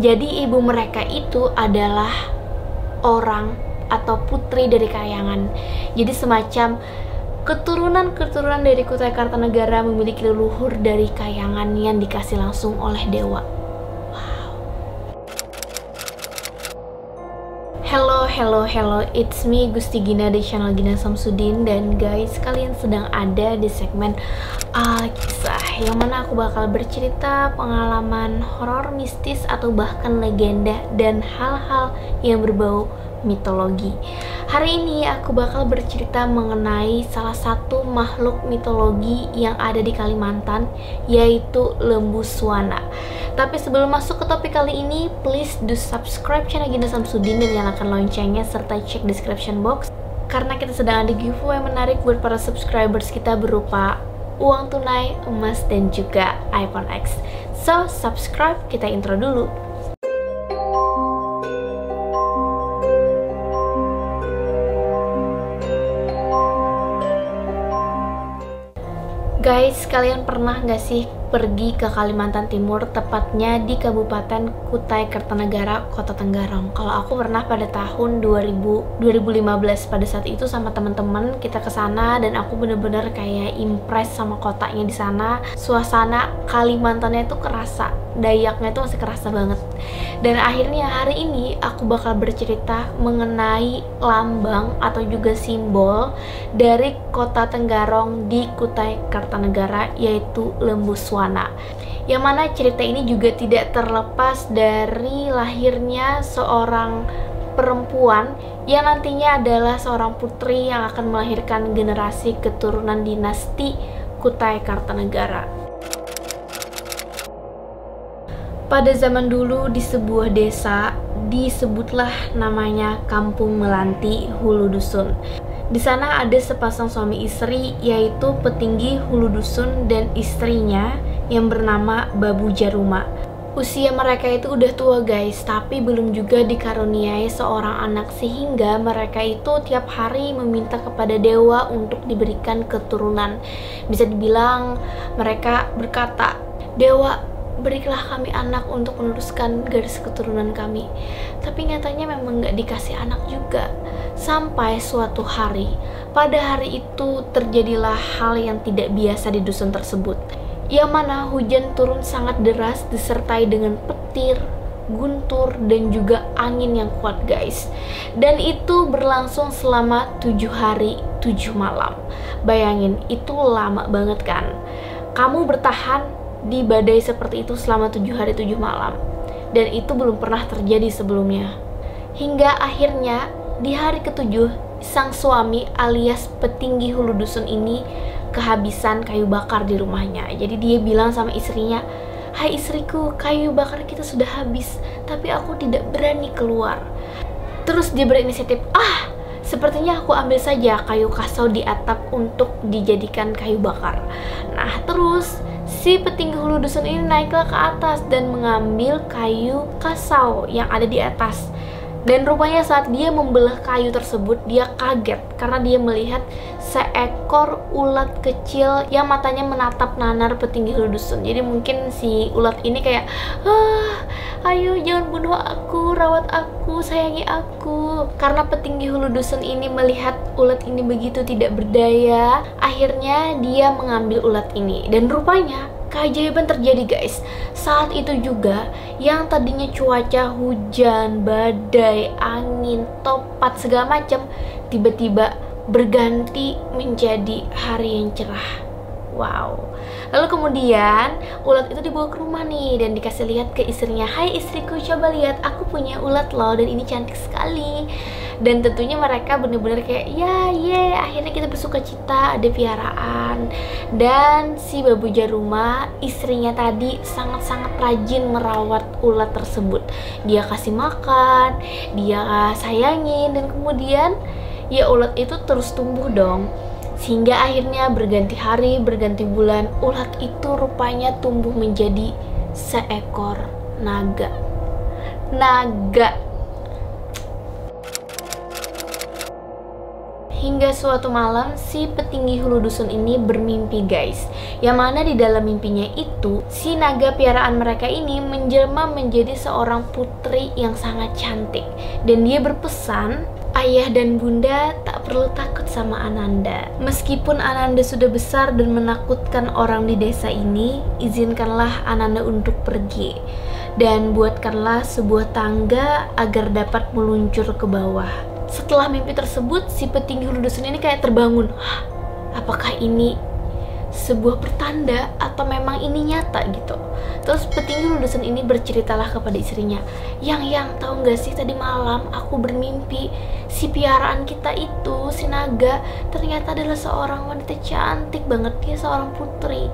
Jadi ibu mereka itu adalah orang atau putri dari kayangan. Jadi semacam keturunan-keturunan dari Kutai Kartanegara memiliki leluhur dari kayangan yang dikasih langsung oleh dewa. Hello, hello, hello, it's me Gusti Gina di channel Gina Samsudin Dan guys, kalian sedang ada di segmen uh, kisah Yang mana aku bakal bercerita pengalaman horor mistis atau bahkan legenda Dan hal-hal yang berbau mitologi. Hari ini aku bakal bercerita mengenai salah satu makhluk mitologi yang ada di Kalimantan Yaitu lembu suana Tapi sebelum masuk ke topik kali ini Please do subscribe channel Gina Samsudin dan nyalakan loncengnya Serta cek description box Karena kita sedang ada giveaway menarik buat para subscribers kita berupa uang tunai, emas, dan juga iPhone X. So, subscribe, kita intro dulu. Guys, kalian pernah nggak sih pergi ke Kalimantan Timur, tepatnya di Kabupaten Kutai Kertanegara, Kota Tenggarong. Kalau aku pernah pada tahun 2000, 2015 pada saat itu sama teman-teman kita ke sana dan aku bener-bener kayak impress sama kotanya di sana. Suasana Kalimantannya itu kerasa, Dayaknya itu masih kerasa banget. Dan akhirnya hari ini aku bakal bercerita mengenai lambang atau juga simbol dari Kota Tenggarong di Kutai Kartanegara yaitu lembu Swana. Yang mana cerita ini juga tidak terlepas dari lahirnya seorang perempuan yang nantinya adalah seorang putri yang akan melahirkan generasi keturunan dinasti Kutai Kartanegara. Pada zaman dulu di sebuah desa disebutlah namanya Kampung Melanti Hulu Dusun. Di sana ada sepasang suami istri yaitu petinggi Hulu Dusun dan istrinya yang bernama Babu Jaruma. Usia mereka itu udah tua guys, tapi belum juga dikaruniai seorang anak sehingga mereka itu tiap hari meminta kepada dewa untuk diberikan keturunan. Bisa dibilang mereka berkata, "Dewa, berilah kami anak untuk meneruskan garis keturunan kami. Tapi nyatanya memang nggak dikasih anak juga. Sampai suatu hari, pada hari itu terjadilah hal yang tidak biasa di dusun tersebut. Yang mana hujan turun sangat deras disertai dengan petir, guntur, dan juga angin yang kuat guys. Dan itu berlangsung selama tujuh hari, tujuh malam. Bayangin, itu lama banget kan? Kamu bertahan di badai seperti itu selama tujuh hari tujuh malam dan itu belum pernah terjadi sebelumnya hingga akhirnya di hari ketujuh sang suami alias petinggi hulu dusun ini kehabisan kayu bakar di rumahnya jadi dia bilang sama istrinya Hai istriku, kayu bakar kita sudah habis, tapi aku tidak berani keluar. Terus dia berinisiatif, ah, sepertinya aku ambil saja kayu kasau di atap untuk dijadikan kayu bakar. Nah, terus Si petinggi hulu dusun ini naiklah ke atas dan mengambil kayu kasau yang ada di atas. Dan rupanya saat dia membelah kayu tersebut, dia kaget karena dia melihat seekor ulat kecil yang matanya menatap nanar petinggi dusun. Jadi mungkin si ulat ini kayak, ah, ayo jangan bunuh aku, rawat aku, sayangi aku. Karena petinggi hulu dusun ini melihat ulat ini begitu tidak berdaya, akhirnya dia mengambil ulat ini. Dan rupanya keajaiban terjadi guys saat itu juga yang tadinya cuaca hujan badai angin topat segala macam tiba-tiba berganti menjadi hari yang cerah Wow. Lalu kemudian ulat itu dibawa ke rumah nih dan dikasih lihat ke istrinya. Hai istriku, coba lihat aku punya ulat loh dan ini cantik sekali. Dan tentunya mereka bener-bener kayak ya ye akhirnya kita bersuka cita ada piaraan. Dan si babu jaruma istrinya tadi sangat-sangat rajin merawat ulat tersebut. Dia kasih makan, dia sayangin dan kemudian ya ulat itu terus tumbuh dong sehingga akhirnya berganti hari, berganti bulan, ulat itu rupanya tumbuh menjadi seekor naga. Naga. Hingga suatu malam si petinggi hulu dusun ini bermimpi guys Yang mana di dalam mimpinya itu si naga piaraan mereka ini menjelma menjadi seorang putri yang sangat cantik Dan dia berpesan Ayah dan bunda tak perlu takut sama Ananda. Meskipun Ananda sudah besar dan menakutkan orang di desa ini, izinkanlah Ananda untuk pergi dan buatkanlah sebuah tangga agar dapat meluncur ke bawah. Setelah mimpi tersebut, si petinggi hulu dusun ini kayak terbangun. Hah, apakah ini sebuah pertanda atau memang ini nyata gitu? Terus petinggi hulu dusun ini berceritalah kepada istrinya, yang yang tahu nggak sih tadi malam aku bermimpi si piaraan kita itu si naga ternyata adalah seorang wanita cantik banget dia seorang putri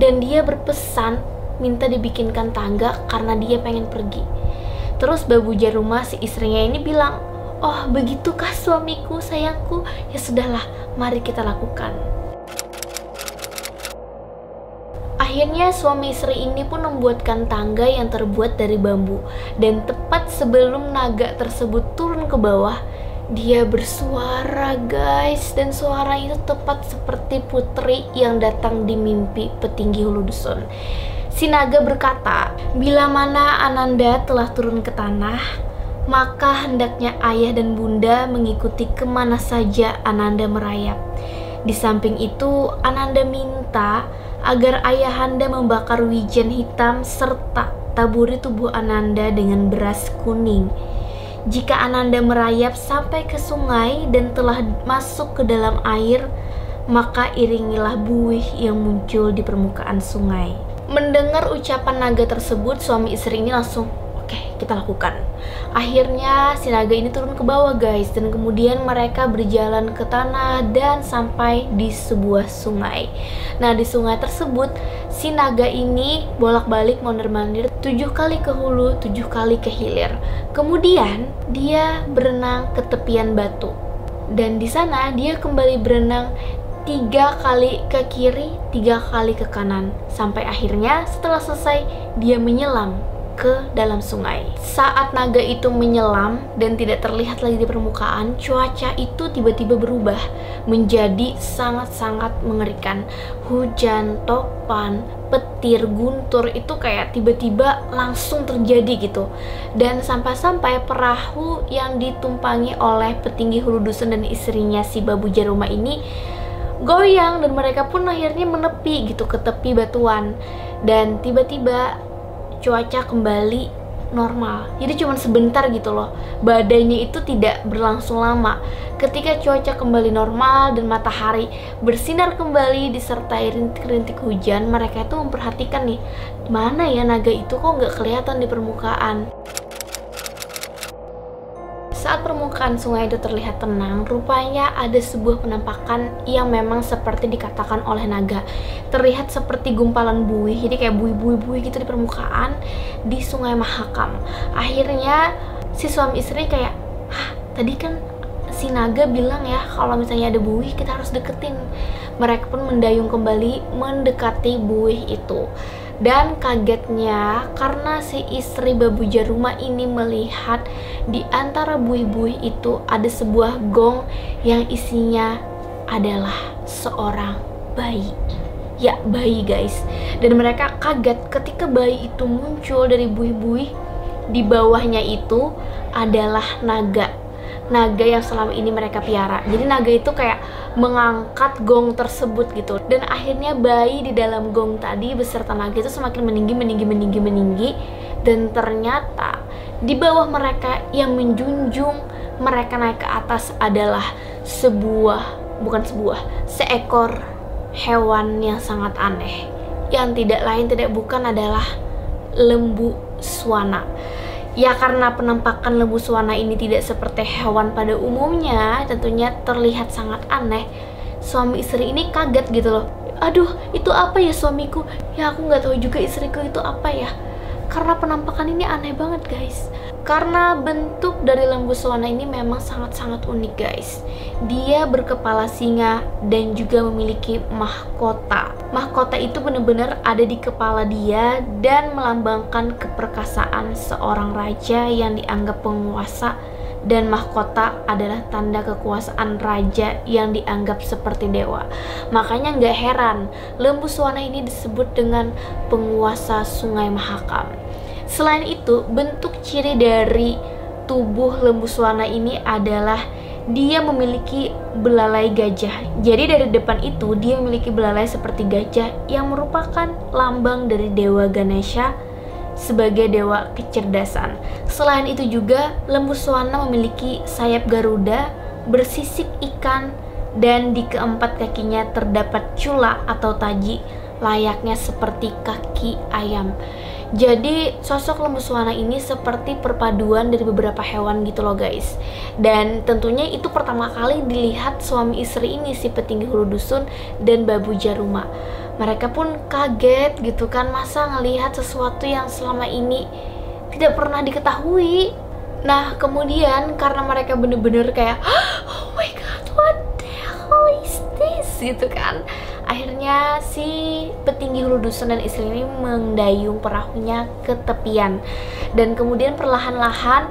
dan dia berpesan minta dibikinkan tangga karena dia pengen pergi. Terus babu jarumah si istrinya ini bilang, Oh, begitukah suamiku, sayangku? Ya sudahlah, mari kita lakukan. Akhirnya suami istri ini pun membuatkan tangga yang terbuat dari bambu dan tepat sebelum naga tersebut turun ke bawah, dia bersuara guys dan suara itu tepat seperti putri yang datang di mimpi petinggi hulu dusun. Si naga berkata, bila mana Ananda telah turun ke tanah, maka hendaknya ayah dan bunda mengikuti ke mana saja Ananda merayap. Di samping itu, Ananda minta agar ayahanda membakar wijen hitam serta taburi tubuh Ananda dengan beras kuning. Jika Ananda merayap sampai ke sungai dan telah masuk ke dalam air, maka iringilah buih yang muncul di permukaan sungai. Mendengar ucapan naga tersebut, suami istri ini langsung Oke, kita lakukan. Akhirnya si naga ini turun ke bawah guys dan kemudian mereka berjalan ke tanah dan sampai di sebuah sungai. Nah di sungai tersebut si naga ini bolak-balik mondar-mandir tujuh kali ke hulu, tujuh kali ke hilir. Kemudian dia berenang ke tepian batu dan di sana dia kembali berenang tiga kali ke kiri, tiga kali ke kanan sampai akhirnya setelah selesai dia menyelam ke dalam sungai. Saat naga itu menyelam dan tidak terlihat lagi di permukaan, cuaca itu tiba-tiba berubah menjadi sangat-sangat mengerikan. Hujan, topan, petir, guntur itu kayak tiba-tiba langsung terjadi gitu. Dan sampai-sampai perahu yang ditumpangi oleh petinggi hulu dusun dan istrinya si Babu Jaruma ini goyang dan mereka pun akhirnya menepi gitu ke tepi batuan dan tiba-tiba cuaca kembali normal. Jadi cuma sebentar gitu loh. Badainya itu tidak berlangsung lama. Ketika cuaca kembali normal dan matahari bersinar kembali disertai rintik-rintik hujan mereka itu memperhatikan nih mana ya naga itu? Kok nggak kelihatan di permukaan saat permukaan sungai itu terlihat tenang, rupanya ada sebuah penampakan yang memang seperti dikatakan oleh naga. Terlihat seperti gumpalan buih, jadi kayak buih-buih-buih gitu di permukaan di sungai Mahakam. Akhirnya si suami istri kayak, hah tadi kan si naga bilang ya kalau misalnya ada buih kita harus deketin. Mereka pun mendayung kembali mendekati buih itu. Dan kagetnya karena si istri babu jaruma ini melihat di antara buih-buih itu ada sebuah gong yang isinya adalah seorang bayi. Ya, bayi guys. Dan mereka kaget ketika bayi itu muncul dari buih-buih. Di bawahnya itu adalah naga naga yang selama ini mereka piara. Jadi naga itu kayak mengangkat gong tersebut gitu. Dan akhirnya bayi di dalam gong tadi beserta naga itu semakin meninggi, meninggi, meninggi, meninggi. Dan ternyata di bawah mereka yang menjunjung mereka naik ke atas adalah sebuah, bukan sebuah, seekor hewan yang sangat aneh. Yang tidak lain tidak bukan adalah lembu swana Ya karena penampakan lembu suwana ini tidak seperti hewan pada umumnya, tentunya terlihat sangat aneh. Suami istri ini kaget gitu loh. Aduh, itu apa ya suamiku? Ya aku nggak tahu juga istriku itu apa ya. Karena penampakan ini aneh banget guys. Karena bentuk dari lembu swana ini memang sangat-sangat unik guys. Dia berkepala singa dan juga memiliki mahkota. Mahkota itu benar-benar ada di kepala dia dan melambangkan keperkasaan seorang raja yang dianggap penguasa dan mahkota adalah tanda kekuasaan raja yang dianggap seperti dewa. Makanya nggak heran lembu suwana ini disebut dengan penguasa sungai Mahakam. Selain itu, bentuk ciri dari tubuh lembu suwana ini adalah dia memiliki belalai gajah. Jadi dari depan itu dia memiliki belalai seperti gajah yang merupakan lambang dari dewa Ganesha sebagai dewa kecerdasan. Selain itu juga lembu suwana memiliki sayap garuda bersisik ikan dan di keempat kakinya terdapat cula atau taji layaknya seperti kaki ayam. Jadi sosok lembu suwana ini seperti perpaduan dari beberapa hewan gitu loh guys. Dan tentunya itu pertama kali dilihat suami istri ini si petinggi hulu dusun dan babu jaruma. Mereka pun kaget gitu kan masa ngelihat sesuatu yang selama ini tidak pernah diketahui. Nah kemudian karena mereka bener-bener kayak oh my god what the hell is this gitu kan Akhirnya si petinggi hulu dusun dan istri ini mendayung perahunya ke tepian dan kemudian perlahan-lahan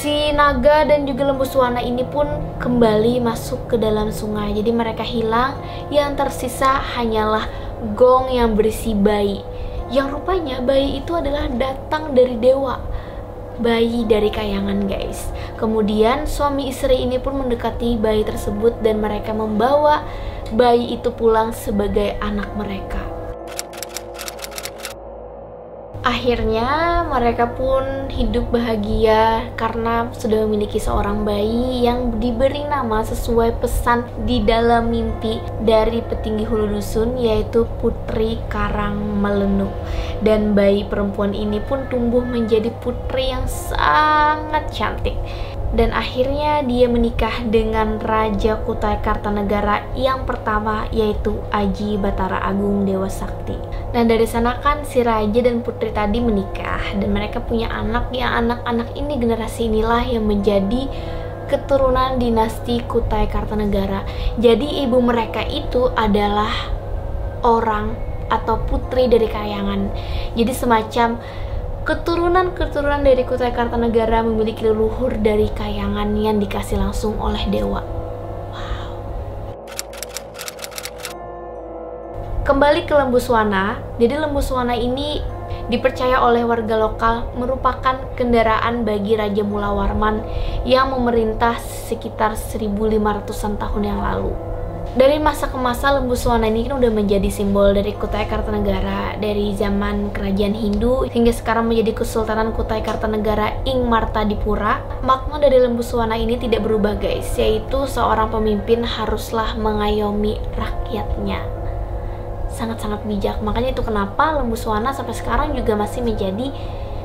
si naga dan juga lembu suwana ini pun kembali masuk ke dalam sungai. Jadi mereka hilang, yang tersisa hanyalah gong yang berisi bayi. Yang rupanya bayi itu adalah datang dari dewa bayi dari kayangan guys kemudian suami istri ini pun mendekati bayi tersebut dan mereka membawa bayi itu pulang sebagai anak mereka. Akhirnya mereka pun hidup bahagia karena sudah memiliki seorang bayi yang diberi nama sesuai pesan di dalam mimpi dari petinggi hulu dusun yaitu Putri Karang Melenu. Dan bayi perempuan ini pun tumbuh menjadi putri yang sangat cantik dan akhirnya dia menikah dengan Raja Kutai Kartanegara yang pertama yaitu Aji Batara Agung Dewa Sakti. Dan dari sana kan si raja dan putri tadi menikah dan mereka punya anak yang anak-anak ini generasi inilah yang menjadi keturunan dinasti Kutai Kartanegara. Jadi ibu mereka itu adalah orang atau putri dari kayangan. Jadi semacam Keturunan-keturunan dari Kutai Kartanegara memiliki leluhur dari kayangan yang dikasih langsung oleh dewa. Wow. Kembali ke lembu suwana, jadi lembu suwana ini dipercaya oleh warga lokal merupakan kendaraan bagi Raja Mula Warman yang memerintah sekitar 1500-an tahun yang lalu dari masa ke masa lembu suwana ini kan udah menjadi simbol dari Kutai Kartanegara dari zaman kerajaan Hindu hingga sekarang menjadi Kesultanan Kutai Kartanegara Ing Martadipura. Makna dari lembu suwana ini tidak berubah guys, yaitu seorang pemimpin haruslah mengayomi rakyatnya. Sangat-sangat bijak. Makanya itu kenapa lembu suwana sampai sekarang juga masih menjadi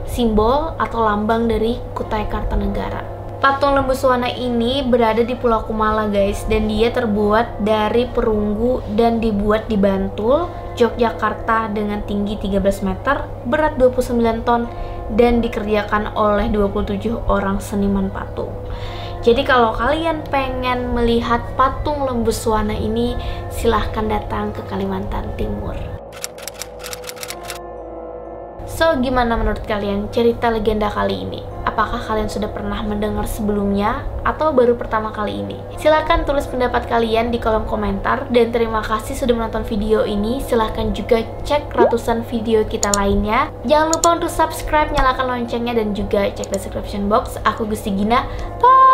simbol atau lambang dari Kutai Kartanegara. Patung lembu suwana ini berada di Pulau Kumala guys dan dia terbuat dari perunggu dan dibuat di Bantul, Yogyakarta dengan tinggi 13 meter, berat 29 ton dan dikerjakan oleh 27 orang seniman patung. Jadi kalau kalian pengen melihat patung lembu suwana ini, silahkan datang ke Kalimantan Timur. So, gimana menurut kalian cerita legenda kali ini? Apakah kalian sudah pernah mendengar sebelumnya atau baru pertama kali ini? Silahkan tulis pendapat kalian di kolom komentar dan terima kasih sudah menonton video ini. Silahkan juga cek ratusan video kita lainnya. Jangan lupa untuk subscribe, nyalakan loncengnya dan juga cek description box. Aku Gusti Gina. Bye!